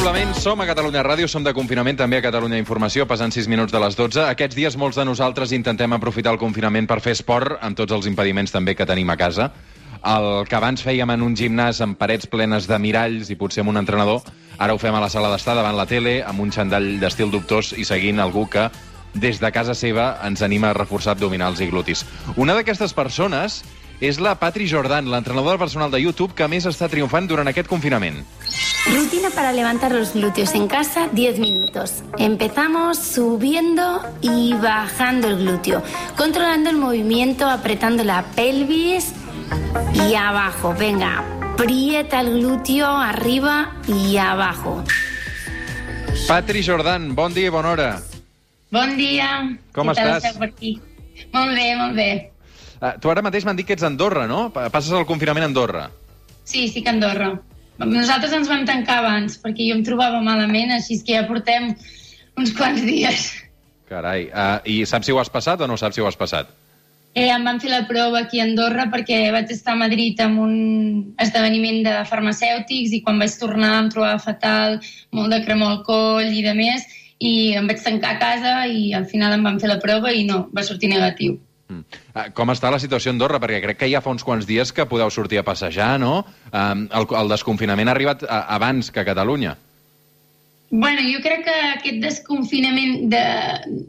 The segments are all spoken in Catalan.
Suplement, som a Catalunya Ràdio, som de confinament també a Catalunya Informació, passant 6 minuts de les 12. Aquests dies molts de nosaltres intentem aprofitar el confinament per fer esport amb tots els impediments també que tenim a casa. El que abans fèiem en un gimnàs amb parets plenes de miralls i potser amb un entrenador, ara ho fem a la sala d'estar davant la tele, amb un xandall d'estil dubtós i seguint algú que des de casa seva ens anima a reforçar abdominals i glutis. Una d'aquestes persones és la Patri Jordan, l'entrenadora personal de YouTube que més està triomfant durant aquest confinament. Rutina para levantar los glúteos en casa, 10 minutos. Empezamos subiendo y bajando el glúteo, controlando el movimiento, apretando la pelvis y abajo. Venga, aprieta el glúteo arriba y abajo. Patri Jordan, bon dia i bona hora. Bon dia. Com Què estàs? esteu per aquí? Molt bé, molt bé. Uh, tu ara mateix m'han dit que ets a Andorra, no? Pa- Passes el confinament a Andorra. Sí, sí que a Andorra. Nosaltres ens vam tancar abans, perquè jo em trobava malament, així que ja portem uns quants dies. Carai. Uh, I saps si ho has passat o no saps si ho has passat? Eh, em van fer la prova aquí a Andorra perquè vaig estar a Madrid amb un esdeveniment de farmacèutics i quan vaig tornar em trobava fatal, molt de cremor al coll i de més, i em vaig tancar a casa i al final em van fer la prova i no, va sortir negatiu. Mm. Uh, com està la situació a Andorra? Perquè crec que ja fa uns quants dies que podeu sortir a passejar, no? El, el desconfinament ha arribat abans que a Catalunya. Bueno, jo crec que aquest desconfinament, de,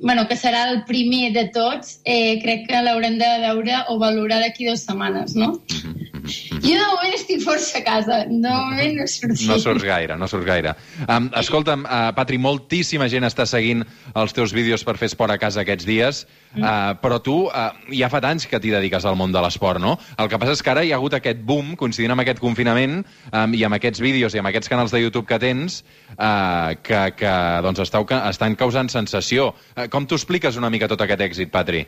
bueno, que serà el primer de tots, eh, crec que l'haurem de veure o valorar d'aquí dues setmanes, no? Jo de moment estic força a casa, de moment no surto. No surts gaire, no surts gaire. Um, escolta'm, uh, Patri, moltíssima gent està seguint els teus vídeos per fer esport a casa aquests dies, uh, però tu uh, ja fa anys que t'hi dediques al món de l'esport, no? El que passa és que ara hi ha hagut aquest boom, coincidint amb aquest confinament, um, i amb aquests vídeos i amb aquests canals de YouTube que tens, uh, que, que doncs, estàu, estan causant sensació. Uh, com t'ho expliques una mica tot aquest èxit, Patri?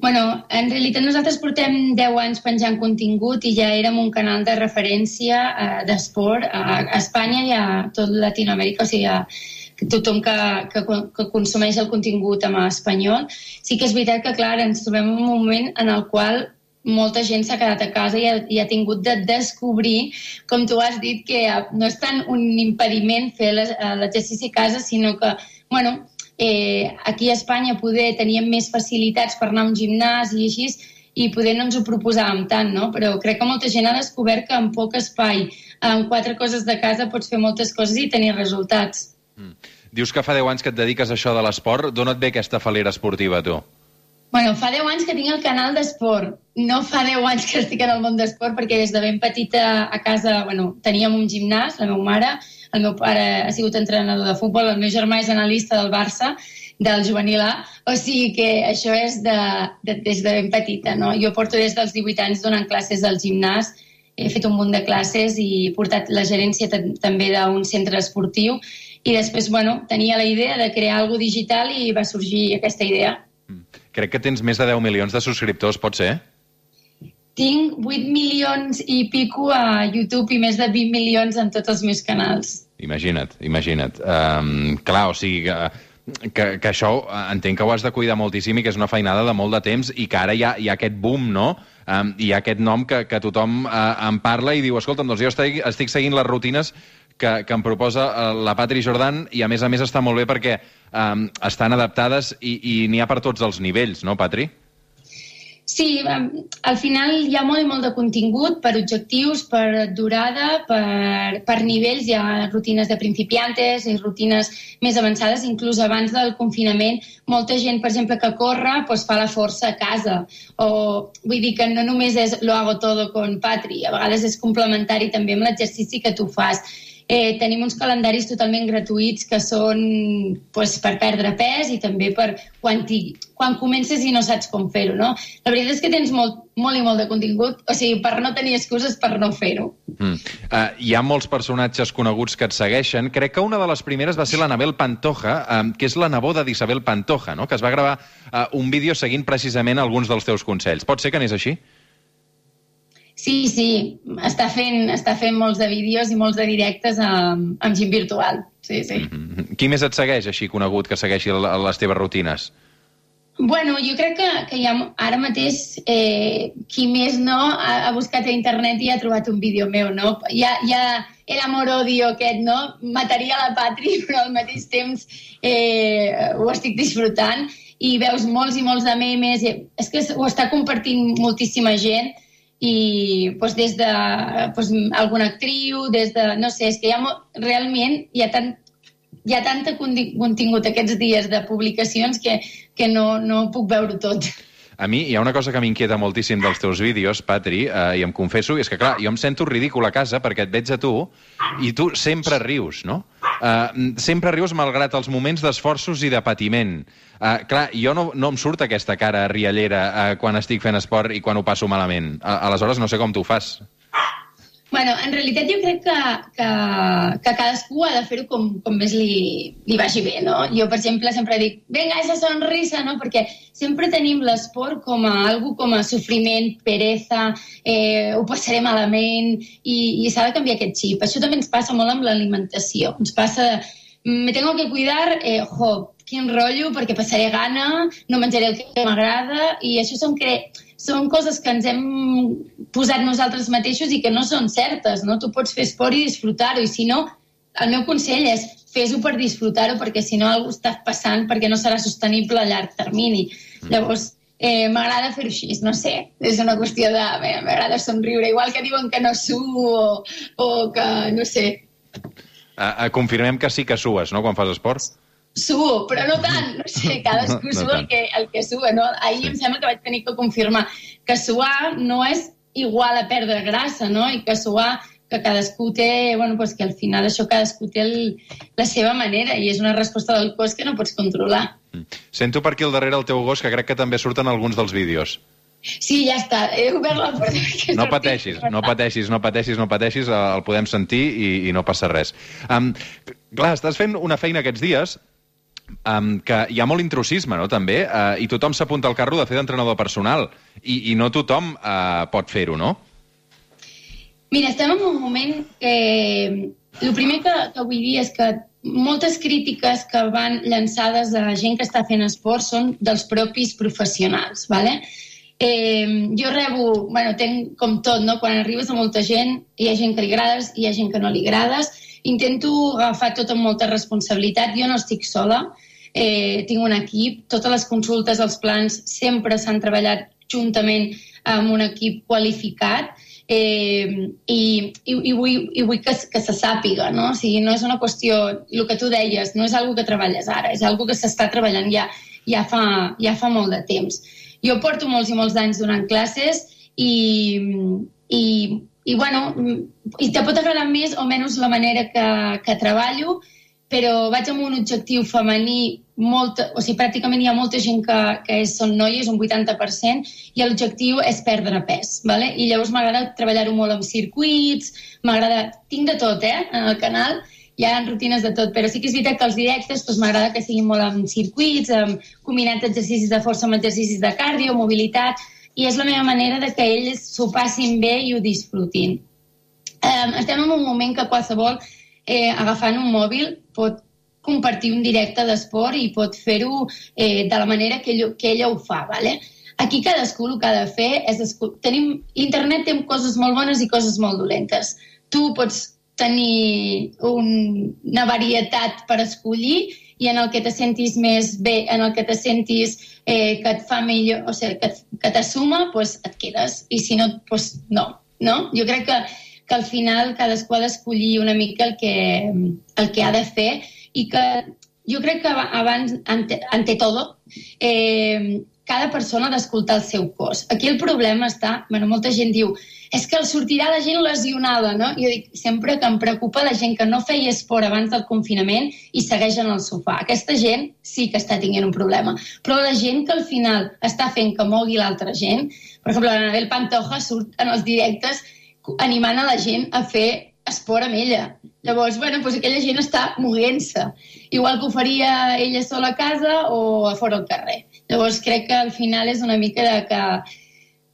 Bueno, en realitat nosaltres portem 10 anys penjant contingut i ja érem un canal de referència eh, d'esport a, Espanya i a tot Latinoamèrica, o sigui, a tothom que, que, que consumeix el contingut en espanyol. Sí que és veritat que, clar, ens trobem en un moment en el qual molta gent s'ha quedat a casa i ha, i ha tingut de descobrir, com tu has dit, que no és tant un impediment fer eh, l'exercici a casa, sinó que, bueno, eh, aquí a Espanya poder teníem més facilitats per anar a un gimnàs i així, i poder no ens ho proposàvem tant, no? Però crec que molta gent ha descobert que en poc espai, amb quatre coses de casa, pots fer moltes coses i tenir resultats. Mm. Dius que fa 10 anys que et dediques a això de l'esport. D'on et ve aquesta falera esportiva, tu? Bueno, fa 10 anys que tinc el canal d'esport. No fa 10 anys que estic en el món d'esport perquè des de ben petita a casa bueno, teníem un gimnàs, la meva mare, el meu pare ha sigut entrenador de futbol, el meu germà és analista del Barça, del juvenil A, o sigui que això és de, de, des de ben petita. No? Jo porto des dels 18 anys donant classes al gimnàs, he fet un munt de classes i he portat la gerència també d'un centre esportiu i després, bueno, tenia la idea de crear alguna digital i va sorgir aquesta idea. Crec que tens més de 10 milions de subscriptors, pot ser? Tinc 8 milions i pico a YouTube i més de 20 milions en tots els meus canals. Imagina't, imagina't. Um, clar, o sigui que, que, que això eh, entenc que ho has de cuidar moltíssim i que és una feinada de molt de temps i que ara hi ha, hi ha aquest boom, no? Um, hi ha aquest nom que, que tothom uh, en parla i diu, escolta'm, doncs jo estic, estic seguint les rutines que, que em proposa uh, la Patri Jordan i a més a més està molt bé perquè um, estan adaptades i, i n'hi ha per tots els nivells, no, Patri? Sí, em, al final hi ha molt i molt de contingut per objectius, per durada, per, per nivells. Hi ha rutines de principiantes i rutines més avançades. Inclús abans del confinament, molta gent, per exemple, que corre, doncs fa la força a casa. O vull dir que no només és lo hago todo con Patri, a vegades és complementari també amb l'exercici que tu fas. Eh, tenim uns calendaris totalment gratuïts que són pues, per perdre pes i també per quan, ti, quan comences i no saps com fer-ho. No? La veritat és que tens molt, molt i molt de contingut, o sigui, per no tenir excuses per no fer-ho. Mm. Uh, hi ha molts personatges coneguts que et segueixen. Crec que una de les primeres va ser l'Anabel Pantoja, um, que és la neboda d'Isabel Pantoja, no? que es va gravar uh, un vídeo seguint precisament alguns dels teus consells. Pot ser que n'és així? Sí, sí, està fent, està fent molts de vídeos i molts de directes amb, amb gent virtual. Sí, sí. Mm -hmm. Qui més et segueix, així conegut, que segueixi les teves rutines? Bueno, jo crec que, que ja ara mateix eh, qui més no ha, ha buscat a internet i ha trobat un vídeo meu, no? Ja, ja el amor-odio aquest, no? Mataria la pàtria, però al mateix temps eh, ho estic disfrutant i veus molts i molts de memes. I, és que ho està compartint moltíssima gent i doncs, des de doncs, alguna actriu, des de... No sé, és que hi ha, realment hi ha tant, hi ha tanta contingut aquests dies de publicacions que, que no, no puc veure tot. A mi hi ha una cosa que m'inquieta moltíssim dels teus vídeos, Patri, eh, i em confesso, és que, clar, jo em sento ridícul a casa perquè et veig a tu i tu sempre rius, no? Uh, sempre rius malgrat els moments d'esforços i de patiment. Uh, clar, jo no, no em surt aquesta cara riallera uh, quan estic fent esport i quan ho passo malament. Uh, aleshores no sé com tu fas. Bueno, en realitat jo crec que, que, que cadascú ha de fer-ho com, com més li, li vagi bé, no? Jo, per exemple, sempre dic, venga, esa sonrisa, no? Perquè sempre tenim l'esport com a algo com a sofriment, pereza, eh, ho passaré malament, i, i s'ha de canviar aquest xip. Això també ens passa molt amb l'alimentació. Ens passa me tengo que cuidar, eh, jo, quin rotllo, perquè passaré gana, no menjaré el que m'agrada, i això són que són coses que ens hem posat nosaltres mateixos i que no són certes, no? Tu pots fer esport i disfrutar-ho, i si no, el meu consell és fes-ho per disfrutar-ho, perquè si no algú està passant perquè no serà sostenible a llarg termini. Mm. Llavors, eh, m'agrada fer-ho així, no sé, és una qüestió de... M'agrada somriure, igual que diuen que no suo o, o que, no sé... Uh, uh, confirmem que sí que sues, no?, quan fas esport? Suo, però no tant, no sé, cadascú no, no sua el que, el que sua, no? Ahir sí. em sembla que vaig tenir que confirmar que suar no és igual a perdre grassa, no? I que suar que cadascú té, bueno, pues que al final això cadascú té el, la seva manera i és una resposta del cos que no pots controlar. Mm. Sento per aquí al darrere el teu gos, que crec que també surten alguns dels vídeos. Sí, ja està. He obert la porta. No pateixis, no pateixis, no pateixis, no pateixis, el podem sentir i, i no passa res. Um, clar, estàs fent una feina aquests dies um, que hi ha molt intrusisme, no?, també, uh, i tothom s'apunta al carro de fer d'entrenador personal, i, i no tothom uh, pot fer-ho, no? Mira, estem en un moment que... El primer que, que vull dir és que moltes crítiques que van llançades a gent que està fent esport són dels propis professionals, ¿vale? Eh, jo rebo, bueno, tenc com tot, no? Quan arribes a molta gent, hi ha gent que li agrades, hi ha gent que no li agrades, intento agafar tot amb molta responsabilitat. Jo no estic sola, eh, tinc un equip, totes les consultes, els plans, sempre s'han treballat juntament amb un equip qualificat eh, i, i, i, vull, i vull que, que se sàpiga, no? O sigui, no és una qüestió, el que tu deies, no és algo que treballes ara, és algo que s'està treballant ja, ja, fa, ja fa molt de temps. Jo porto molts i molts anys donant classes i, i i, bueno, i te pot agradar més o menys la manera que, que treballo, però vaig amb un objectiu femení, molt, o sigui, pràcticament hi ha molta gent que, que és, són noies, un 80%, i l'objectiu és perdre pes, ¿vale? i llavors m'agrada treballar-ho molt amb circuits, m'agrada... Tinc de tot, eh, en el canal, hi ha rutines de tot, però sí que és veritat que els directes doncs, m'agrada que siguin molt amb circuits, amb combinats exercicis de força amb exercicis de cardio, mobilitat, i és la meva manera de que ells s'ho passin bé i ho disfrutin. Um, estem en un moment que qualsevol, eh, agafant un mòbil, pot compartir un directe d'esport i pot fer-ho eh, de la manera que, ell, que ella ho fa. ¿vale? Aquí cadascú el que ha de fer és... Tenim, internet té coses molt bones i coses molt dolentes. Tu pots tenir un, una varietat per escollir i en el que te sentis més bé, en el que te sentis eh, que et fa millor, o sigui, que, que t'assuma, pues et quedes, i si no, pues no, no? Jo crec que, que al final cadascú ha d'escollir una mica el que, el que ha de fer i que jo crec que abans, ante, ante todo, eh, cada persona ha d'escoltar el seu cos. Aquí el problema està, bueno, molta gent diu, és que sortirà la gent lesionada, no? Jo dic sempre que em preocupa la gent que no feia esport abans del confinament i segueix en el sofà. Aquesta gent sí que està tinguent un problema. Però la gent que al final està fent que mogui l'altra gent, per exemple, l'Anabel Pantoja surt en els directes animant a la gent a fer esport amb ella. Llavors, bueno, doncs aquella gent està moguent-se. Igual que ho faria ella sola a casa o a fora al carrer. Llavors, crec que al final és una mica de que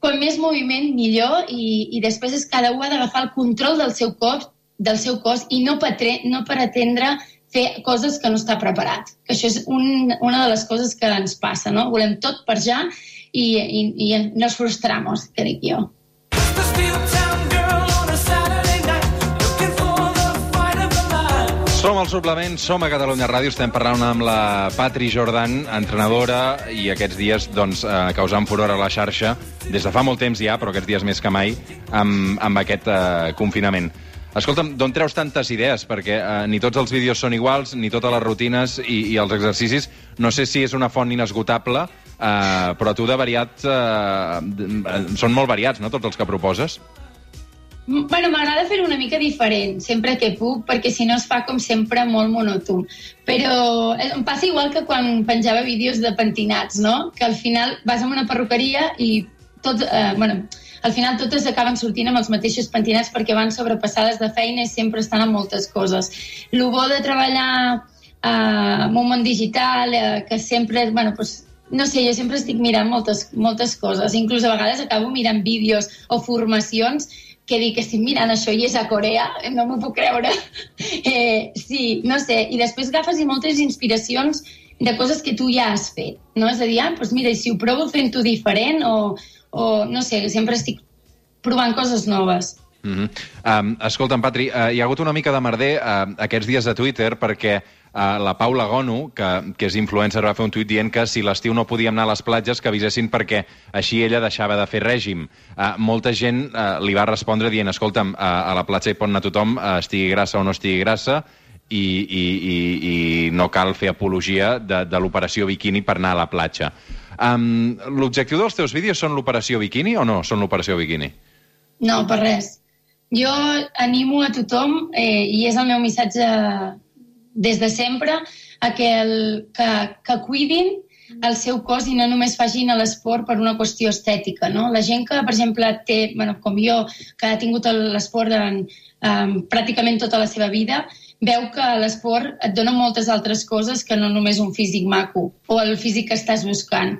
com més moviment, millor, i, i després és cada un ha d'agafar el control del seu cos, del seu cos i no, per, no per atendre fer coses que no està preparat. Que això és un, una de les coses que ens passa, no? Volem tot per ja i, i, i nos frustramos, dic jo. Som al suplement, som a Catalunya Ràdio, estem parlant amb la Patri Jordan, entrenadora, i aquests dies doncs, eh, causant furor a la xarxa, des de fa molt temps ja, però aquests dies més que mai, amb, amb aquest eh, confinament. Escolta'm, d'on treus tantes idees? Perquè eh, ni tots els vídeos són iguals, ni totes les rutines i, i els exercicis. No sé si és una font inesgotable, eh, però tu de variat... Eh, són molt variats, no?, tots els que proposes. Bueno, m'agrada fer una mica diferent, sempre que puc, perquè si no es fa com sempre molt monòton. Però eh, em passa igual que quan penjava vídeos de pentinats, no? Que al final vas a una perruqueria i tots, eh, bueno, al final totes acaben sortint amb els mateixos pentinats perquè van sobrepassades de feina i sempre estan amb moltes coses. El bo de treballar eh, en un món digital, eh, que sempre, bueno, pues, no sé, jo sempre estic mirant moltes, moltes coses. Inclús a vegades acabo mirant vídeos o formacions que dic que estic mirant això i és a Corea, no m'ho puc creure. Eh, sí, no sé, i després agafes moltes inspiracions de coses que tu ja has fet, no? És a dir, ah, doncs mira, si ho provo fent-ho diferent o, o, no sé, sempre estic provant coses noves. Mm -hmm. um, escolta'm, Patri, uh, hi ha hagut una mica de merder uh, aquests dies a Twitter perquè uh, la Paula Gonu, que, que és influencer, va fer un tuit dient que si l'estiu no podíem anar a les platges, que avisessin perquè així ella deixava de fer règim. Uh, molta gent uh, li va respondre dient, escolta'm, uh, a la platja hi pot anar tothom, uh, estigui grassa o no estigui grassa, i, i, i, i no cal fer apologia de, de l'operació biquini per anar a la platja. Um, L'objectiu dels teus vídeos són l'operació biquini o no són l'operació biquini? No, per res. Jo animo a tothom, eh, i és el meu missatge des de sempre, a que, el, que, que cuidin el seu cos i no només facin l'esport per una qüestió estètica. No? La gent que, per exemple, té, bueno, com jo, que ha tingut l'esport um, pràcticament tota la seva vida, veu que l'esport et dona moltes altres coses que no només un físic maco o el físic que estàs buscant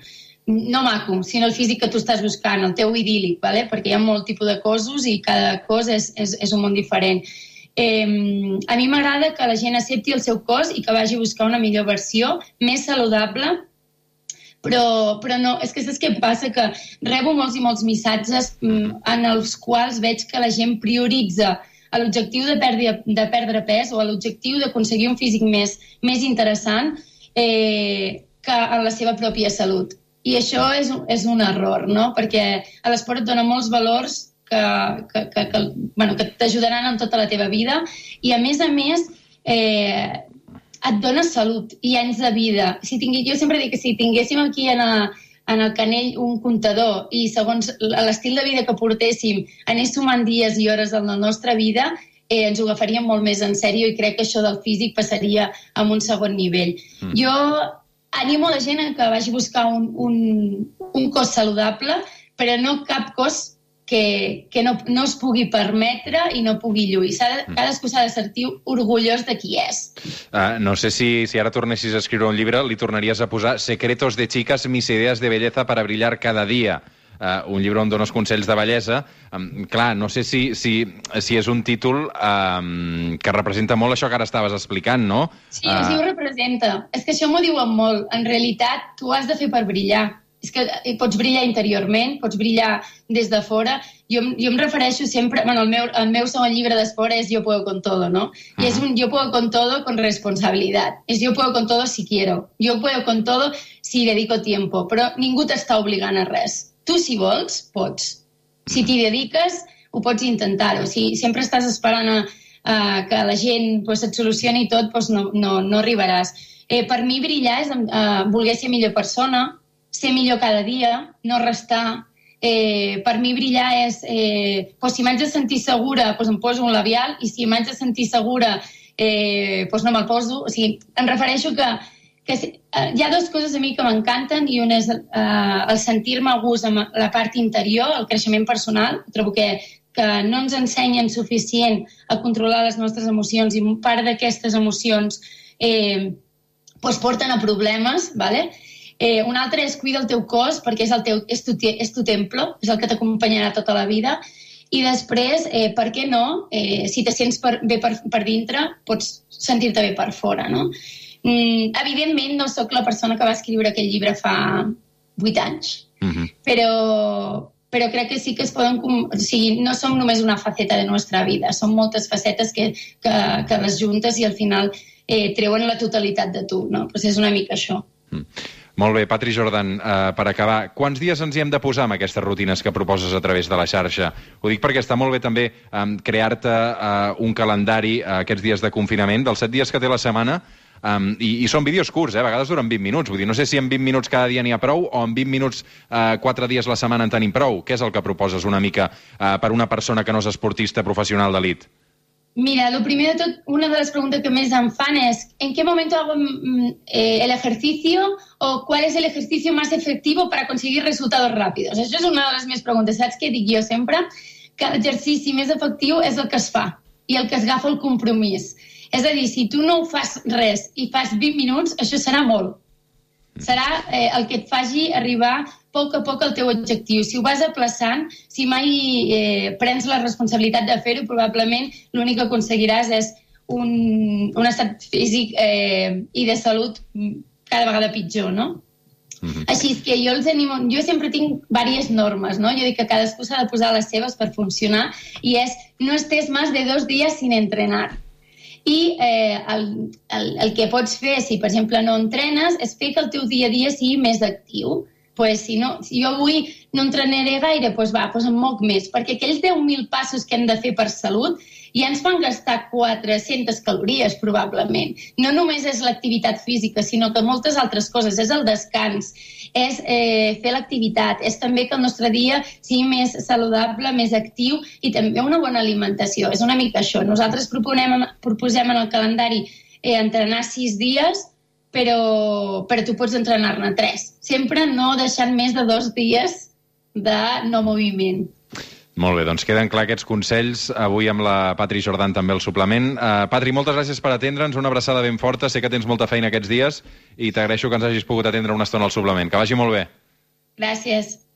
no maco, sinó el físic que tu estàs buscant, el teu idíl·lic, ¿vale? perquè hi ha molt tipus de cossos i cada cos és, és, és un món diferent. Eh, a mi m'agrada que la gent accepti el seu cos i que vagi a buscar una millor versió, més saludable, però, però no, és que saps què passa? Que rebo molts i molts missatges mm, en els quals veig que la gent prioritza l'objectiu de, perdre, de perdre pes o l'objectiu d'aconseguir un físic més, més interessant eh, que en la seva pròpia salut. I això és, és un error, no? Perquè l'esport et dona molts valors que, que, que, que, bueno, que t'ajudaran en tota la teva vida i, a més a més, eh, et dona salut i anys de vida. Si tingui, jo sempre dic que si tinguéssim aquí en, a, en el canell un comptador i segons l'estil de vida que portéssim anés sumant dies i hores en la nostra vida, eh, ens ho agafaríem molt més en sèrio i crec que això del físic passaria a un segon nivell. Mm. Jo animo la gent a que vagi a buscar un, un, un cos saludable, però no cap cos que, que no, no es pugui permetre i no pugui lluir. De, mm. cadascú s'ha de sentir orgullós de qui és. Uh, no sé si, si ara tornessis a escriure un llibre, li tornaries a posar Secretos de chicas, mis ideas de belleza para brillar cada día uh, un llibre on dones consells de bellesa. Um, clar, no sé si, si, si és un títol um, que representa molt això que ara estaves explicant, no? Sí, uh... sí ho representa. És que això m'ho diuen molt. En realitat, tu has de fer per brillar. És que eh, pots brillar interiorment, pots brillar des de fora. Jo, jo em refereixo sempre... Bueno, el meu, el meu segon llibre d'esport és Yo puedo con todo, no? I uh -huh. és un Yo puedo con todo con responsabilitat. És Yo puedo con todo si quiero. Yo puedo con todo si dedico tiempo. Però ningú t'està obligant a res Tu, si vols, pots. Si t'hi dediques, ho pots intentar. O si sempre estàs esperant a, a que la gent pues, et solucioni tot, pues, no, no, no arribaràs. Eh, per mi brillar és eh, voler ser millor persona, ser millor cada dia, no restar. Eh, per mi brillar és, eh, pues, si m'haig de sentir segura, pues, em poso un labial, i si m'haig de sentir segura, eh, pues, no me'l poso. O sigui, em refereixo que que uh, hi ha dues coses a mi que m'encanten i una és uh, el sentir-me a gust amb la part interior, el creixement personal. Trobo que, que no ens ensenyen suficient a controlar les nostres emocions i part d'aquestes emocions eh, pues porten a problemes, ¿vale? Eh, un altre és cuida el teu cos perquè és, el teu, és, tu, és tu templo, és el que t'acompanyarà tota la vida i després, eh, per què no, eh, si te sents per, bé per, per dintre, pots sentir-te bé per fora, no? Mm, evidentment, no sóc la persona que va escriure aquest llibre fa 8 anys, uh -huh. però, però crec que sí que es poden... O sigui, no som només una faceta de nostra vida, són moltes facetes que, que, que les juntes i al final eh, treuen la totalitat de tu, no? Pues és una mica això. Mm. Molt bé, Patri Jordan, uh, per acabar, quants dies ens hi hem de posar amb aquestes rutines que proposes a través de la xarxa? Ho dic perquè està molt bé també um, crear-te uh, un calendari uh, aquests dies de confinament, dels set dies que té la setmana, Um, i, I són vídeos curts, eh? a vegades duren 20 minuts. Vull dir, no sé si en 20 minuts cada dia n'hi ha prou o en 20 minuts uh, 4 dies la setmana en tenim prou. Què és el que proposes una mica uh, per una persona que no és esportista professional d'elit? Mira, lo primero de todo, una de las preguntas que me fan es ¿en qué momento hago mm, eh, el ejercicio o cuál es el ejercicio más efectivo para conseguir resultados rápidos? Això és una de les meves preguntes. Saps què dic jo sempre? Que l'exercici més efectiu és el que es fa i el que es agafa el compromís. És a dir, si tu no ho fas res i fas 20 minuts, això serà molt. Serà eh, el que et faci arribar poc a poc el teu objectiu. Si ho vas aplaçant, si mai eh, prens la responsabilitat de fer-ho, probablement l'únic que aconseguiràs és un, un estat físic eh, i de salut cada vegada pitjor, no? Uh -huh. Així que jo els animo... Jo sempre tinc diverses normes, no? Jo dic que cadascú s'ha de posar les seves per funcionar i és no estés més de dos dies sin entrenar. I eh, el, el, el que pots fer, si per exemple no entrenes, és fer que el teu dia a dia sigui més actiu pues, si, no, si jo avui no entrenaré gaire, pues va, pues em moc més, perquè aquells 10.000 passos que hem de fer per salut ja ens fan gastar 400 calories, probablement. No només és l'activitat física, sinó que moltes altres coses. És el descans, és eh, fer l'activitat, és també que el nostre dia sigui més saludable, més actiu i també una bona alimentació. És una mica això. Nosaltres proponem, proposem en el calendari eh, entrenar sis dies, però, però tu pots entrenar-ne tres. Sempre no deixant més de dos dies de no moviment. Molt bé, doncs queden clar aquests consells avui amb la Patri Jordan també el suplement. Uh, Patri, moltes gràcies per atendre'ns, una abraçada ben forta, sé que tens molta feina aquests dies i t'agraeixo que ens hagis pogut atendre una estona al suplement. Que vagi molt bé. Gràcies.